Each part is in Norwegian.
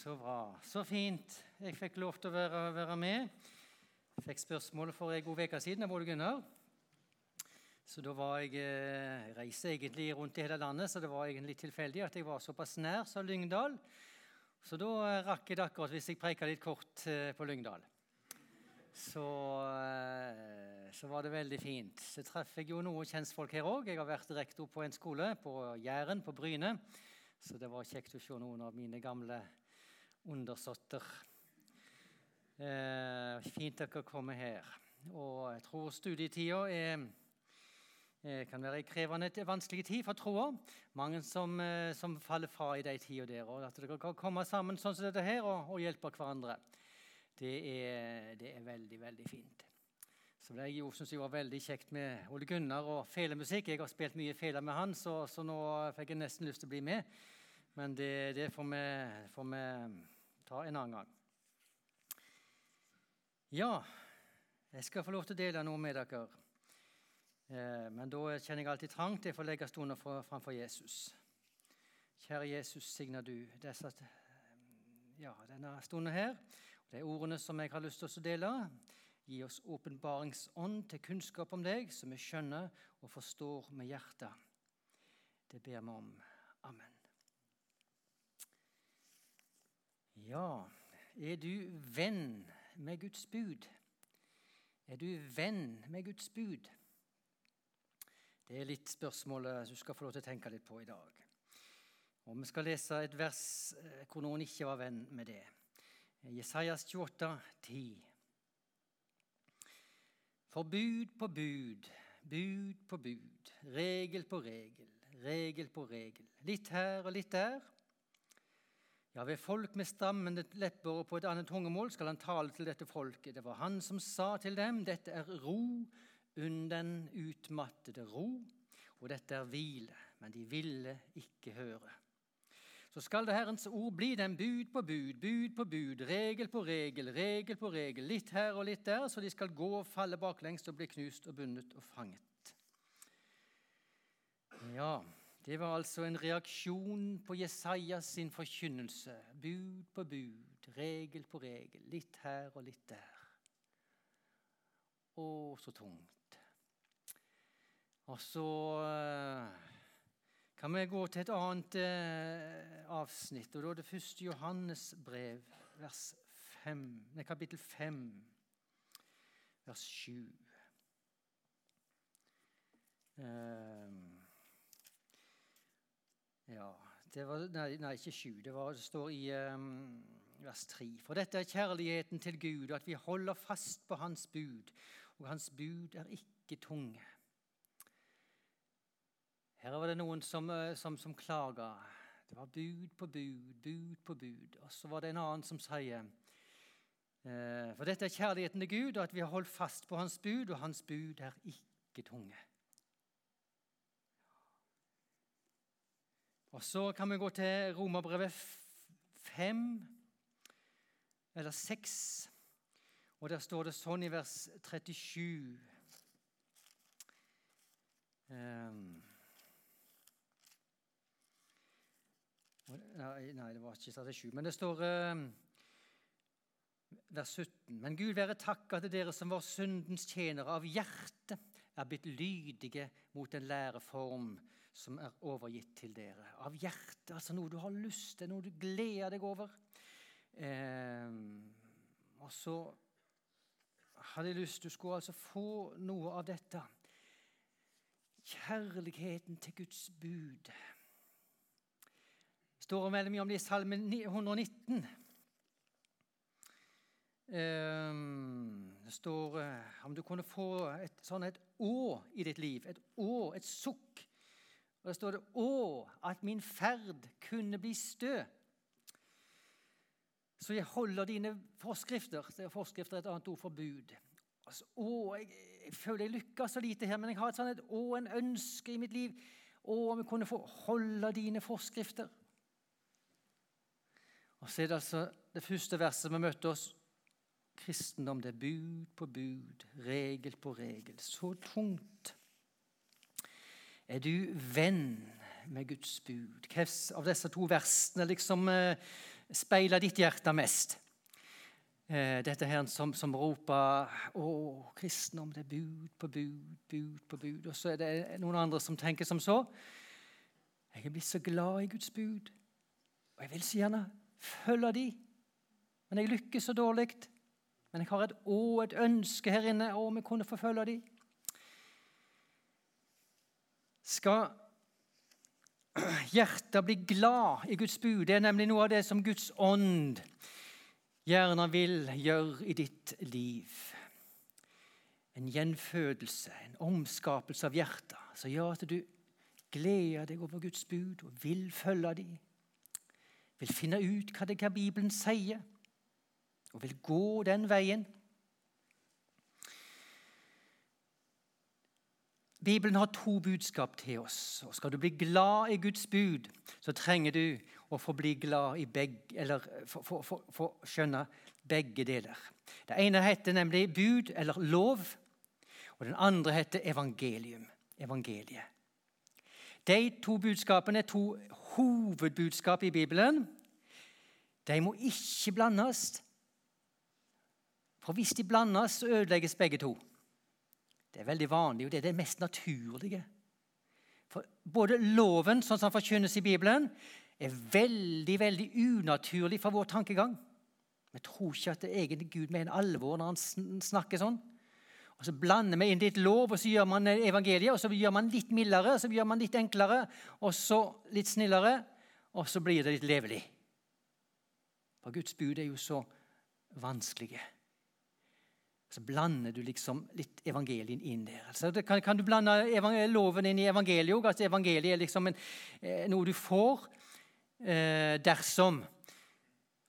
Så bra. Så fint. Jeg fikk lov til å være, være med. Jeg fikk spørsmålet for en god uke siden av Ole Gunnar. Så da var jeg, eh, reiste egentlig rundt i hele landet, så det var egentlig tilfeldig at jeg var såpass nær som Lyngdal. Så da eh, rakk jeg det akkurat hvis jeg preika litt kort eh, på Lyngdal. Så, så, var det veldig fint. Så traff jeg jo noen kjentfolk her òg. Jeg har vært rektor på en skole på Jæren, på Bryne. Så det var kjekt å se noen av mine gamle undersåtter. Eh, fint dere kommer her. Og jeg tror studietida er, er, kan være en krevende, vanskelig tid for troa. Mange som, eh, som, faller fra i de tida der. Og at dere kan komme sammen sånn som dette her og, og hjelpe hverandre, det er, det er, veldig, veldig fint. Så det jeg synes jeg var veldig kjekt med Ole Gunnar og felemusikk. Jeg har spilt mye fele med han, så, så nå fikk jeg nesten lyst til å bli med. Men det, det får, vi, får, vi, ta en annen gang. Ja, jeg skal få lov til å dele noe med dere. Eh, men da kjenner jeg alltid trang til å få legge stunder framfor Jesus. Kjære Jesus, signer du disse, ja, denne stunden her. De ordene som jeg har lyst til å dele. Gi oss åpenbaringsånd til kunnskap om deg, så vi skjønner og forstår med hjertet. Det ber vi om. Amen. Ja, er du venn med Guds bud? Er du venn med Guds bud? Det er litt spørsmålet du skal få lov til å tenke litt på i dag. Og Vi skal lese et vers eh, hvor noen ikke var venn med det. Jesajas 28, 10. For bud på bud, bud på bud, regel på regel, regel på regel. Litt her og litt der. Ja, ved folk med stammende lepper og på et annet tungemål skal han tale til dette folket. Det var han som sa til dem, dette er ro under den utmattede ro, og dette er hvile. Men de ville ikke høre. Så skal det Herrens ord bli dem bud på bud, bud på bud, regel på regel, regel på regel, litt her og litt der, så de skal gå og falle baklengs og bli knust og bundet og fanget. Ja, det var altså en reaksjon på Jesajas sin forkynnelse. Bud på bud, regel på regel, litt her og litt der. Å, så tungt. Og så eh, kan vi gå til et annet eh, avsnitt, og da er det første Johannes brev, 5, nei, kapittel 5, vers 7. Um, ja, det var, nei, nei, ikke sju. Det, var, det står i um, vers tre. For dette er kjærligheten til Gud, at vi holder fast på Hans bud. Og Hans bud er ikke tunge. Her var det noen som, eh, som, som klaga. Det var bud på bud, bud på bud. Og så var det en annen som sier eh, For dette er kjærligheten til Gud, og at vi har holdt fast på Hans bud, og Hans bud er ikke tunge. Og Så kan vi gå til Romerbrevet 5, eller 6. Og Der står det sånn i vers 37 um, ehm. nei, det var ikke 37, men det står um, vers 17. Men Gud være takka til dere som var syndens tjenere av hjerte, er blitt lydige mot en læreform som er overgitt til dere. Av hjertet, altså noe du har lyst til, noe du gleder deg over. Eh, og så hadde jeg lyst Du skulle altså få noe av dette. Kjærligheten til Guds bud. Det står veldig mye om det i Salme 119. Ehm, det står eh, om du kunne få et, sånn et å i ditt liv. Et å, et sukk. Og Da står det 'Å, at min ferd kunne bli stø'. Så jeg holder dine forskrifter. Det er forskrifter et annet ord for bud. Altså, å, jeg, jeg, føler jeg lykkes så lite her, men jeg har et sånt et, å, en ønske i mitt liv. Å, om jeg kunne få holde dine forskrifter. Og så er det altså det første verset vi møtte oss kristendom, det er bud på bud, regel på regel. Så tungt. Er du venn med Guds bud? Hvilke av disse to versene liksom, eh, speiler ditt hjerte mest? Eh, dette her som, som roper 'Å, kristendom, det er bud på bud, bud på bud.' Og så er det noen andre som tenker som så. 'Jeg er blitt så glad i Guds bud, og jeg vil så gjerne følge de.' Men jeg lykkes så dårlig. Men jeg har et å, et ønske her inne om jeg kunne forfølge de. Skal hjertet bli glad i Guds bud? Det er nemlig noe av det som Guds ånd gjerne vil gjøre i ditt liv. En gjenfødelse, en omskapelse av hjertet, som gjør at du gleder deg over Guds bud og vil følge dem. Vil finne ut hva det er Bibelen sier, og vil gå den veien. Bibelen har to budskap til oss. og Skal du bli glad i Guds bud, så trenger du å få bli glad i begge, eller få skjønne begge deler. Det ene heter nemlig bud, eller lov, og den andre heter evangelium. Evangeliet. De to budskapene er to hovedbudskap i Bibelen. De må ikke blandes. For hvis de blandes, så ødelegges begge to. Det er veldig vanlig, og det er det mest naturlige. For både loven, sånn som den forkynnes i Bibelen, er veldig veldig unaturlig for vår tankegang. Vi tror ikke at det egentlig Gud mener alvor når han snakker sånn. Og Så blander vi inn litt lov, og så gjør man evangeliet, og så gjør man litt mildere, og så gjør man litt enklere, og så litt snillere, og så blir det litt levelig. For Guds bud er jo så vanskelige. Så blander du liksom litt evangelien inn der. Altså, kan, kan, du blande loven inn i evangeliet òg? Altså, evangeliet er liksom en, eh, noe du får eh, dersom.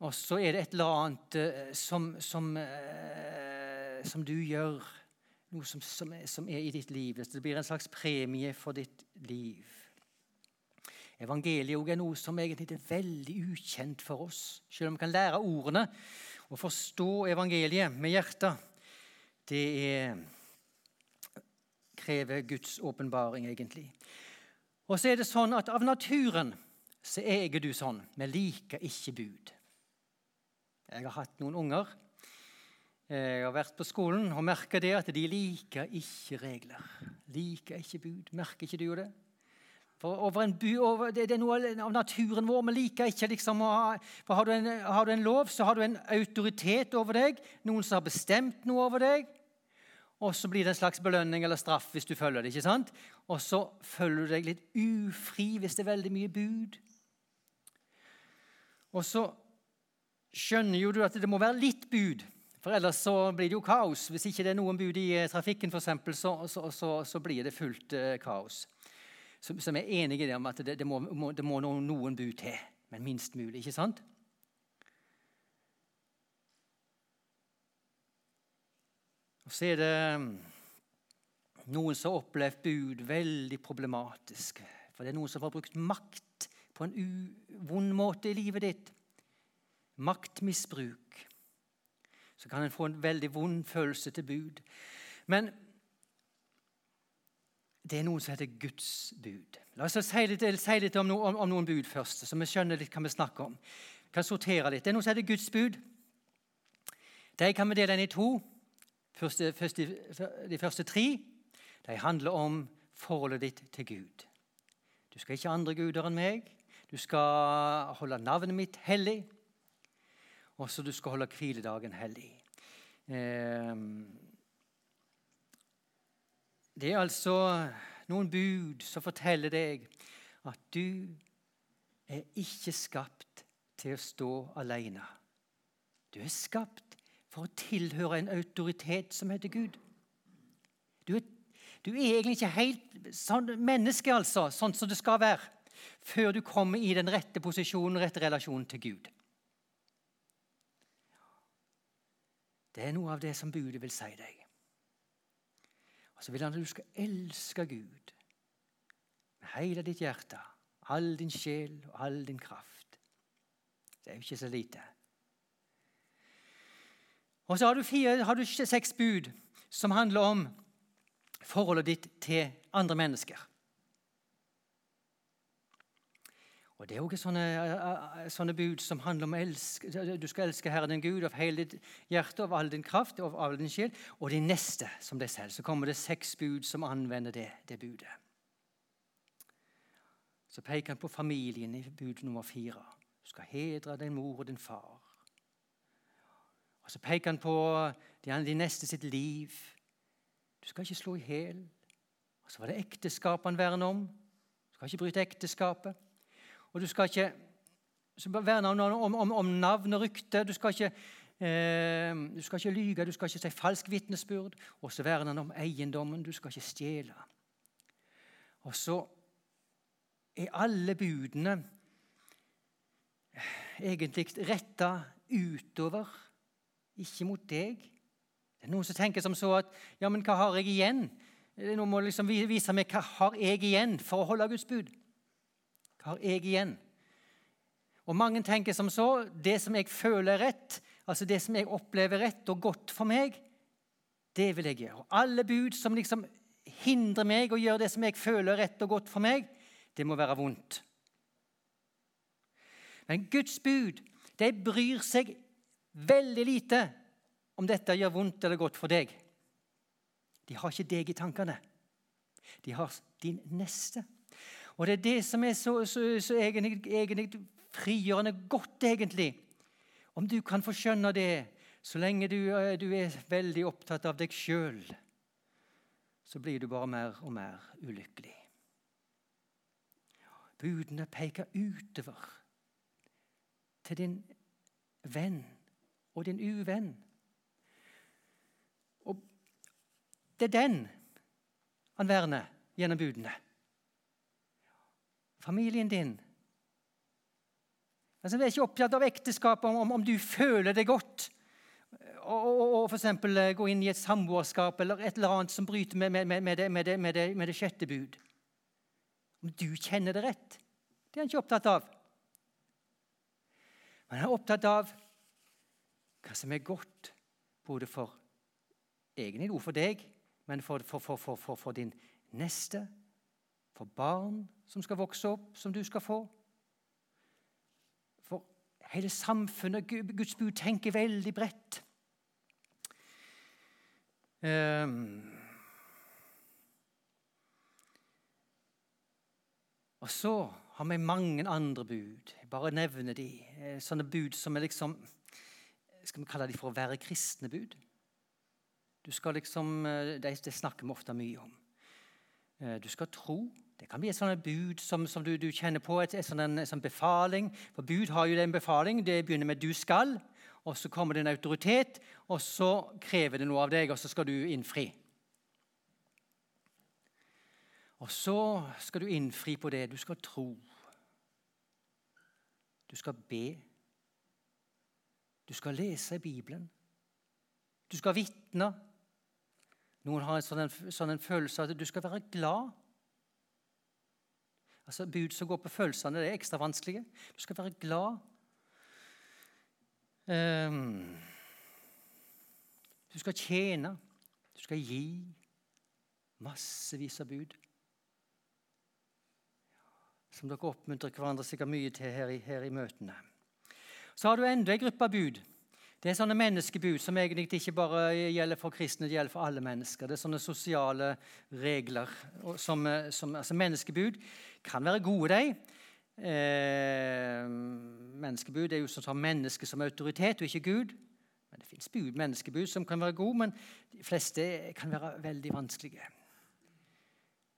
Og så er det et eller annet eh, som, som, eh, som, du gjør, noe som, som, er, i ditt liv. Det blir en slags premie for ditt liv. Evangeliet er noe som egentlig er veldig ukjent for oss. Selv om vi kan lære ordene og forstå evangeliet med hjertet det er, krever Guds åpenbaring, egentlig. Og så er det sånn at av naturen så er jeg du sånn. Vi liker ikke bud. Jeg har hatt noen unger. Jeg har vært på skolen og merka det at de liker ikke regler. Liker ikke bud. Merker ikke du det? Over en by, over, det, er noe av naturen vår. Vi liker ikke liksom å ha, for har du, en, har du en lov, så har du en autoritet over deg. Noen som har bestemt noe over deg. Og så blir det en slags belønning eller straff hvis du følger det. ikke sant? Og så føler du deg litt ufri hvis det er veldig mye bud. Og så skjønner jo du at det må være litt bud, for ellers så blir det jo kaos. Hvis ikke det er noen bud i eh, trafikken, eksempel, så, så, så, så blir det fullt uh, kaos som, som er enig i det om at det, det, må, må, det må noen bud til, men minst mulig. ikke sant? Og Så er det noen som har opplevd bud veldig problematisk. For det er noen som har brukt makt på en vond måte i livet ditt. Maktmisbruk. Så kan en få en veldig vond følelse til bud. Men det er noe som heter Guds bud. La oss si litt, si litt om, no, om, noen bud først, så vi skjønner litt hva vi snakker om. Vi kan sortere litt. Det er noe som heter Guds bud. De kan vi dele inn i to. Første, første, de, første tre de handler om forholdet ditt til Gud. Du skal ikke ha andre guder enn meg. Du skal holde navnet mitt hellig. Og så du skal holde hviledagen hellig. Eh, det er altså noen bud som forteller deg at du er ikke skapt til å stå alene. Du er skapt for å tilhøre en autoritet som heter Gud. Du er, du er egentlig ikke helt sånn menneske, altså, sånn som det skal være, før du kommer i den rette posisjonen rette relasjonen til Gud. Det er noe av det som budet vil si deg. Og så vil han at du skal elske Gud med hele ditt hjerte, all din sjel og all din kraft. Det er jo ikke så lite. Og så har du, fire, har du seks bud som handler om forholdet ditt til andre mennesker. Og Det er også sånne, eh, sånne bud som handler om elsk, du skal elske Herren din Gud av hele ditt hjerte, av all din kraft av all din sjel, og de neste som deg selv. Så kommer det seks bud som anvender det, det budet. Så peker han på familien i bud nummer fire. Du skal hedre din mor og din far. Og Så peker han på de neste sitt liv. Du skal ikke slå i hjel. Og så var det ekteskapet han verner om. Du skal ikke bryte ekteskapet. Og du skal ikke verne om, om, om, navn og rykte. Du skal ikke Eh, du skal ikke lyge, du skal ikke si falsk vitnesbyrd. Og så verner han om eiendommen. Du skal ikke stjele. Og så er alle budene egentlig retta utover, ikke mot deg. Det er Noen som tenker som så at ja, men hva har jeg igjen? Noen må liksom vise meg hva har jeg igjen for å holde Guds bud. Hva har jeg igjen? Og Mange tenker som så det som jeg føler er rett, altså det som jeg opplever rett og godt for meg, det vil jeg gjøre. Og alle bud som liksom hindrer meg å gjøre det som jeg føler er rett og godt for meg, det må være vondt. Men Guds bud de bryr seg veldig lite om dette gjør vondt eller godt for deg. De har ikke deg i tankene. De har din neste. Og det er det som er så, så, så egentlig, egentlig frigjørende godt, egentlig. Om du kan få skjønne det så lenge du, eh, du er veldig opptatt av deg sjøl, så blir du bare mer og mer ulykkelig. Budene peker utover til din venn og din uvenn. Og det er den han verner gjennom budene. Familien din. Altså, vi er ikke opptatt av ekteskapet om, om, du føler det godt. Og, og, og f.eks. Eh, gå inn i et samboerskap eller et eller annet som bryter med, med, med, det, med, det, det, det sjette bud. Om du kjenner det rett. Det er han ikke opptatt av. Men han er opptatt av hva som er godt, både for egen ord for deg, men for, for, for, for, din neste, for barn som skal vokse opp, som du skal få. For hele samfunnet, Guds bud, tenker veldig bredt. Um, og så har vi mange andre bud. Jeg bare nevner de. Eh, sånne bud som er liksom Skal vi kalle de for å være kristne bud? Du skal liksom, eh, Det, snakker vi ofte mye om. Eh, du skal tro. Det kan bli et sånt bud som, som du, du, kjenner på, et, et sånn, en, sånn befaling. For bud har jo en befaling. Det begynner med 'du skal', og så kommer det en autoritet, og så krever det noe av deg, og så skal du innfri. Og så skal du innfri på det. Du skal tro. Du skal be. Du skal lese Bibelen. Du skal vitne. Noen har en sånn, sånn en følelse av at du skal være glad. Altså Bud som går på følelsene, det er ekstra vanskelige. Du skal være glad. Um, du skal tjene. Du skal gi. Massevis av bud som dere oppmuntrer hverandre sikkert mye til her i, her i møtene. Så har du enda en gruppe bud. Det er sånne menneskebud som egentlig ikke bare gjelder for kristne, det gjelder for alle mennesker. Det er sånne sosiale regler. Som, som, altså menneskebud kan være gode, de. Eh, menneskebud er jo sånn som menneske som autoritet, og ikke Gud. Men Det fins menneskebud som kan være gode, men de fleste kan være veldig vanskelige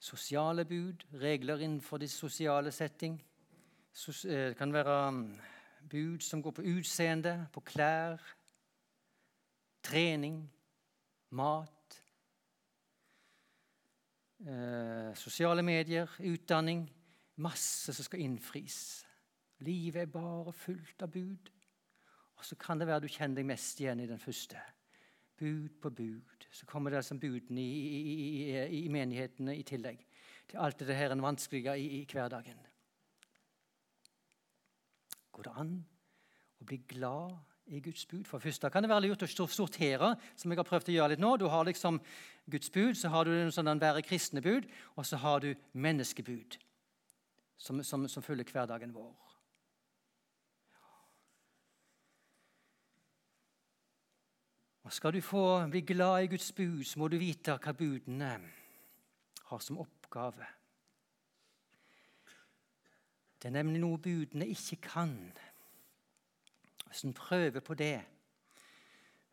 sosiale bud, regler innenfor de sosiale setting. Eh, det kan være mm, bud som går på utseende, på klær, trening, mat. Eh, sosiale medier, utdanning. Masse som skal innfris. Livet er bare fullt av bud. Og så kan det være du kjenner deg mest igjen i den første. Bud på bud. Så kommer det som budene i, i, i, i, menighetene i tillegg til alt det her vanskelige i, hverdagen. Går det an å bli glad i Guds bud? For først, første kan det være lurt å sortere, som jeg har prøvd å gjøre litt nå. Du har liksom Guds bud, så har du en sånn være kristne bud, og så har du menneskebud. som, som, som følger hverdagen vår. Og Skal du få bli glad i Guds bud, så må du vite hva budene har som oppgave. Det er nemlig noe budene ikke kan. Hvis en prøver på det,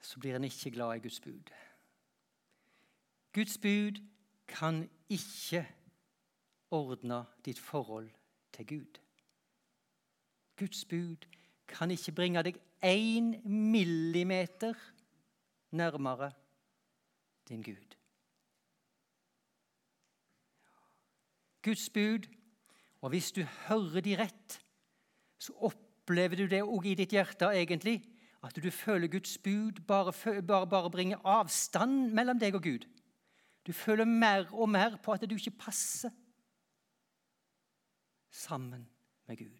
så blir en ikke glad i Guds bud. Guds bud kan ikke ordne ditt forhold til Gud. Guds bud kan ikke bringe deg én millimeter nærmere din Gud. Guds bud og hvis du hører de rett, så opplever du det òg i ditt hjerte egentlig. At du føler Guds bud bare, bare, bare bringer avstand mellom deg og Gud. Du føler mer og mer på at du ikke passer sammen med Gud.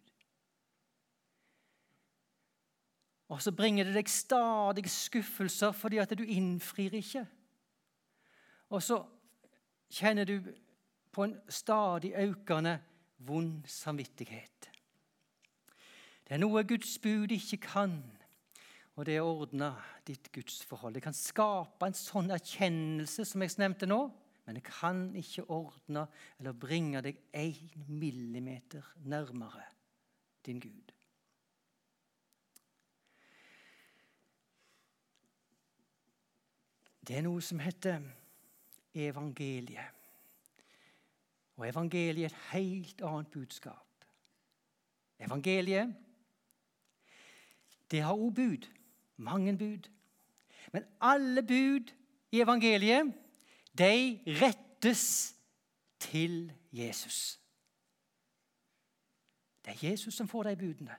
Og så bringer det deg stadig skuffelser fordi at du innfrir ikke. Og så kjenner du på en stadig økende vond samvittighet. Det er noe Guds bud ikke kan, og det er å ordne ditt gudsforhold. Det kan skape en sånn erkjennelse som jeg nevnte nå, men det kan ikke ordne eller bringe deg én millimeter nærmere din Gud. Det er noe som heter evangeliet. Og evangeliet er et helt annet budskap. Evangeliet det har òg bud. Mange bud. Men alle bud i evangeliet, de rettes til Jesus. Det er Jesus som får de budene.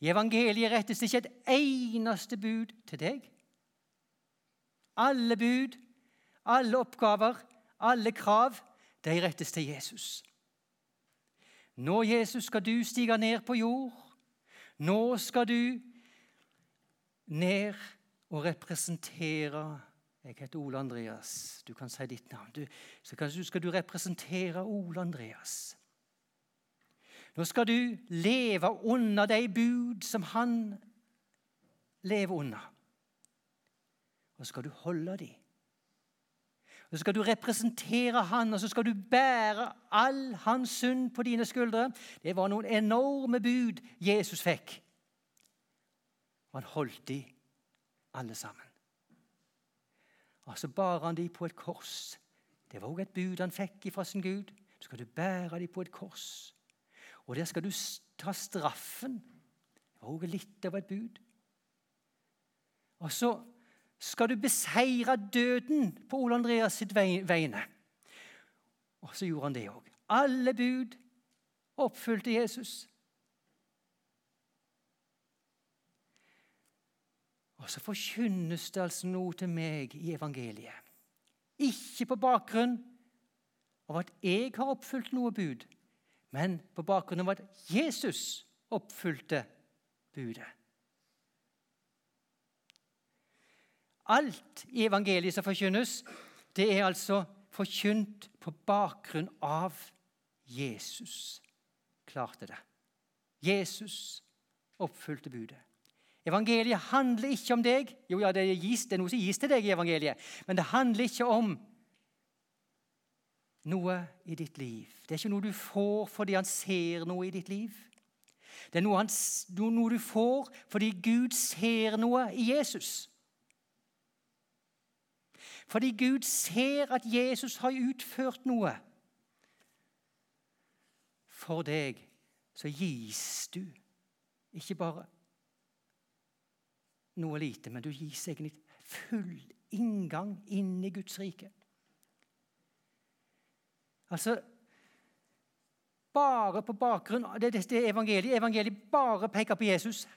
I evangeliet rettes det ikke et eneste bud til deg. Alle bud, alle oppgaver, alle krav de rettes til Jesus. Nå, Jesus, skal du stige ned på jord. Nå skal du ned og representere Jeg heter Ole Andreas. Du kan si ditt navn. Du, så skal du representere Ole Andreas. Nå skal du leve under de bud som han lever under. Og skal du holde dem. Så skal du representere han, og så skal du bære all hans synd på dine skuldre. Det var noen enorme bud Jesus fikk. Og han holdt de alle sammen. Og så bar han de på et kors. Det var òg et bud han fikk fra sin Gud. Så skal du bære de på et kors. Og der skal du ta straffen. Det var òg litt av et bud. Og så skal du beseire døden på Ole Andreas sitt vegne. Og så gjorde han det òg. Alle bud oppfylte Jesus. Og så forkynnes det altså noe til meg i evangeliet. Ikke på bakgrunn av at jeg har oppfylt noe bud, men på bakgrunn av at Jesus oppfylte budet. Alt i evangeliet som forkynnes, det er altså forkynt på bakgrunn av Jesus. Klarte det. Jesus oppfylte budet. Evangeliet handler ikke om deg. Jo, ja, det er, gis, det er noe som gis til deg i evangeliet, men det handler ikke om noe i ditt liv. Det er ikke noe du får fordi han ser noe i ditt liv. Det er noe, han, noe du får fordi Gud ser noe i Jesus. Fordi Gud ser at Jesus har utført noe. For deg så gis du ikke bare noe lite, men du gis egentlig full inngang inn i Guds rike. Altså Bare på bakgrunn av det, det evangeliet. Evangeliet bare peker på Jesus.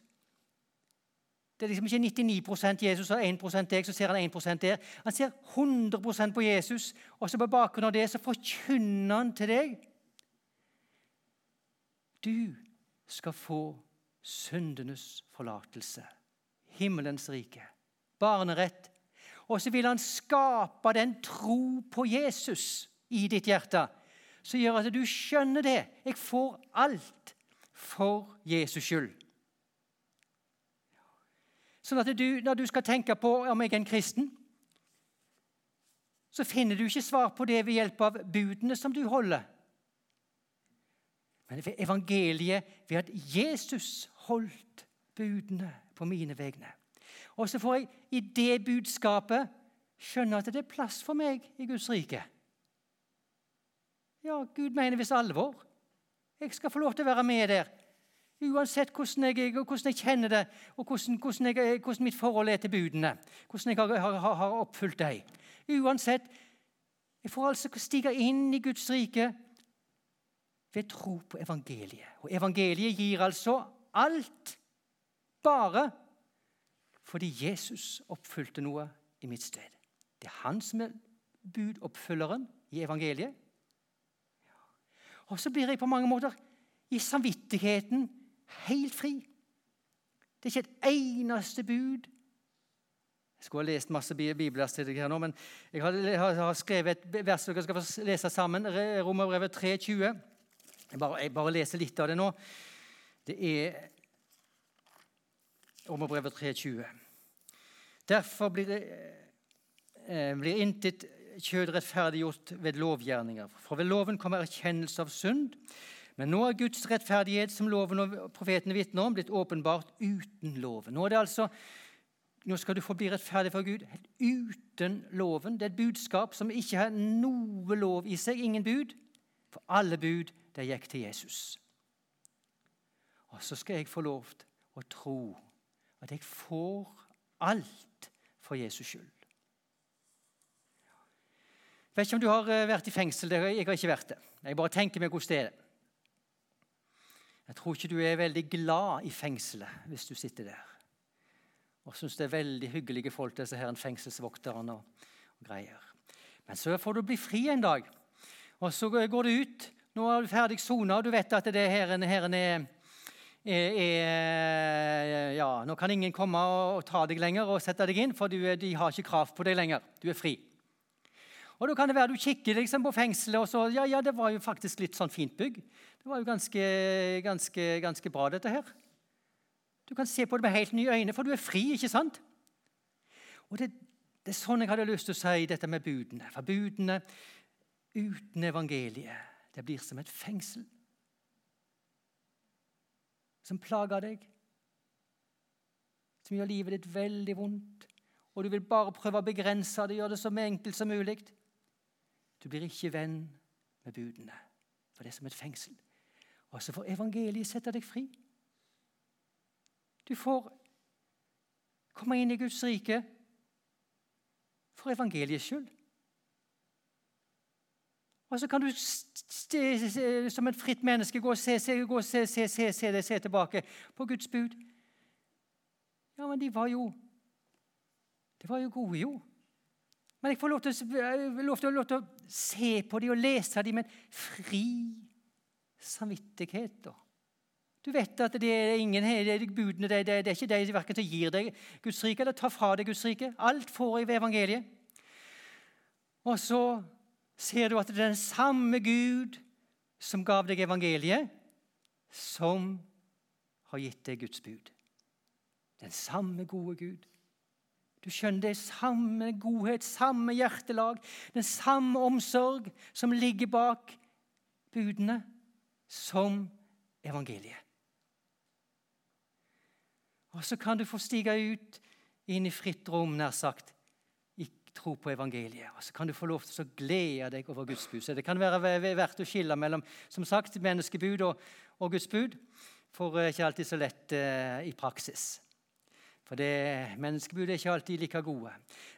Det er liksom ikke 99% Jesus og 1% deg, så ser han 1 der. Han ser 100 på Jesus, og så på bakgrunn av det så forkynner han til deg. Du skal få syndenes forlatelse, himmelens rike, barnerett. Og så vil han skape den tro på Jesus i ditt hjerte, som gjør at du skjønner det. Jeg får alt for Jesus skyld. Sånn at du, når du skal tenke på om jeg er en kristen, så finner du ikke svar på det ved hjelp av budene som du holder. Men ved evangeliet ved at Jesus holdt budene på mine vegne. Og så får jeg i det budskapet skjønne at det er plass for meg i Guds rike. Ja, Gud mener visst alvor. Jeg skal få lov til å være med der. Uansett hvordan jeg, hvordan jeg kjenner det, og hvordan, hvordan, jeg, hvordan, mitt forhold er til budene. Hvordan jeg har, har, har oppfylt dem. Uansett. Jeg får altså stige inn i Guds rike ved tro på evangeliet. Og evangeliet gir altså alt bare fordi Jesus oppfylte noe i mitt sted. Det er han som er budoppfylleren i evangeliet. Og så blir jeg på mange måter i samvittigheten helt fri. Det er ikke et eneste bud. Jeg skulle ha lest masse bibler til deg her nå, men jeg har, skrevet et vers dere skal få lese sammen. Romerbrevet 3,20. Jeg bare, jeg bare leser litt av det nå. Det er Romerbrevet 3,20. Derfor blir, det, eh, blir intet kjød rettferdiggjort ved lovgjerninger. For ved loven kommer erkjennelse av synd. Men nå er Guds rettferdighet, som loven og profetene vitner om, blitt åpenbart uten loven. Nå, altså, nå skal du få bli rettferdig for Gud uten loven. Det er et budskap som ikke har noe lov i seg, ingen bud. For alle bud, det gikk til Jesus. Og så skal jeg få lov til å tro at jeg får alt for Jesus skyld. Jeg vet ikke om du har eh, vært i fengsel. Jeg har ikke vært det. Jeg bare tenker meg hvordan det er. Jeg tror ikke du er veldig glad i fengselet hvis du sitter der. Og syns det er veldig hyggelige folk, disse her fengselsvokterne og, og greier. Men så får du bli fri en dag, og så går du ut. Nå er du ferdig sona, og du vet at det her, her er er, er, ja, Nå kan ingen komme og ta deg lenger og sette deg inn, for du, de har ikke krav på deg lenger. Du er fri. Og da kan det være Du kikker liksom på fengselet, og så Ja, ja, det var jo faktisk litt sånn fint bygg. Det var jo ganske, ganske, ganske bra, dette her. Du kan se på det med helt nye øyne, for du er fri, ikke sant? Og det, det er sånn jeg hadde lyst til å si dette med budene. For budene uten evangeliet, det blir som et fengsel som plager deg, som gjør livet ditt veldig vondt, og du vil bare prøve å begrense det, gjøre det så enkelt som mulig. Du blir ikke venn med budene, for det er som et fengsel. Og så får evangeliet sette deg fri. Du får komme inn i Guds rike for evangeliets skyld. Og så kan du som et fritt menneske gå og se, se, gå og se, se, se, se, se tilbake på Guds bud. Ja, men de var jo De var jo gode, jo. Men jeg får lov til, lov til, lov til å se på dem og lese dem med fri samvittighet. Du vet at det er ingen det budene det, det, det er ikke de verken som gir deg Guds rike eller tar fra deg Guds rike. Alt får jeg ved evangeliet. Og så ser du at det er den samme Gud som gav deg evangeliet, som har gitt deg Guds bud. Den samme gode Gud. Du skjønner, det er samme godhet, samme hjertelag, den samme omsorg som ligger bak budene, som evangeliet. Og så kan du få stige ut inn i fritt rom, nær sagt, tro på evangeliet. Og så kan du få lov til å glede deg over Guds bud. Så det kan være verdt å skille mellom som sagt, menneskebud og, og Guds bud. For er ikke alltid så lett uh, i praksis. For det, menneskebud er ikke alltid like gode.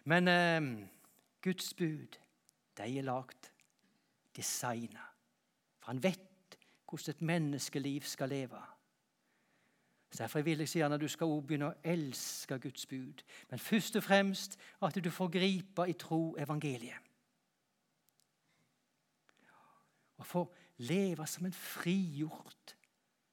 Men eh, Guds bud, de er lagd, designa. For han vet hvordan et menneskeliv skal leve. Så Derfor vil jeg si at du skal begynne å elske Guds bud. Men først og fremst at du får gripe i tro evangeliet. Og få leve som en frigjort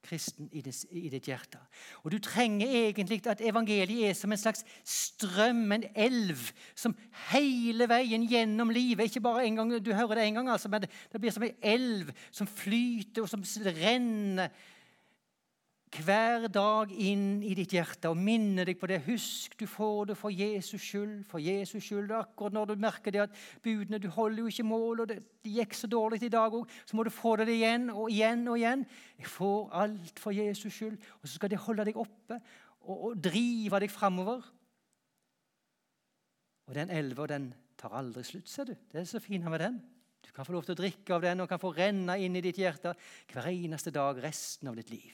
kristen i ditt, hjerte. Og Du trenger egentlig at evangeliet er som en slags strøm, en elv, som hele veien gjennom livet Ikke bare en gang du hører det en gang, altså, men det blir som en elv som flyter og som renner hver dag inn i ditt hjerte og minne deg på det. Husk, du får det for Jesus skyld. For Jesus skyld. Akkurat når du merker det at budene du holder jo ikke mål, og det, det gikk så dårlig i dag òg, så må du få det igjen og igjen og igjen. Jeg får alt for Jesus skyld. Og så skal det holde deg oppe og, og drive deg framover. Og den elva, den tar aldri slutt, ser du. Det er så fint med den. Du kan få lov til å drikke av den og kan få renne inn i ditt hjerte hver eneste dag resten av ditt liv.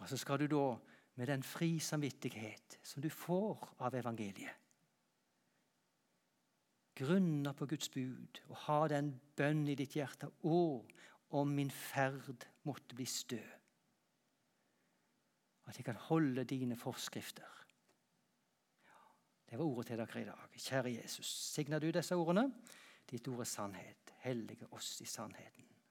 Og så skal du da, med den fri samvittighet som du får av evangeliet, grunne på Guds bud og ha den bønn i ditt hjerte Å, om min ferd måtte bli stø. At jeg kan holde dine forskrifter. Det var ordet til dere i dag. Kjære Jesus, signer du disse ordene? Ditt ord er sannhet. Hellige oss i sannheten.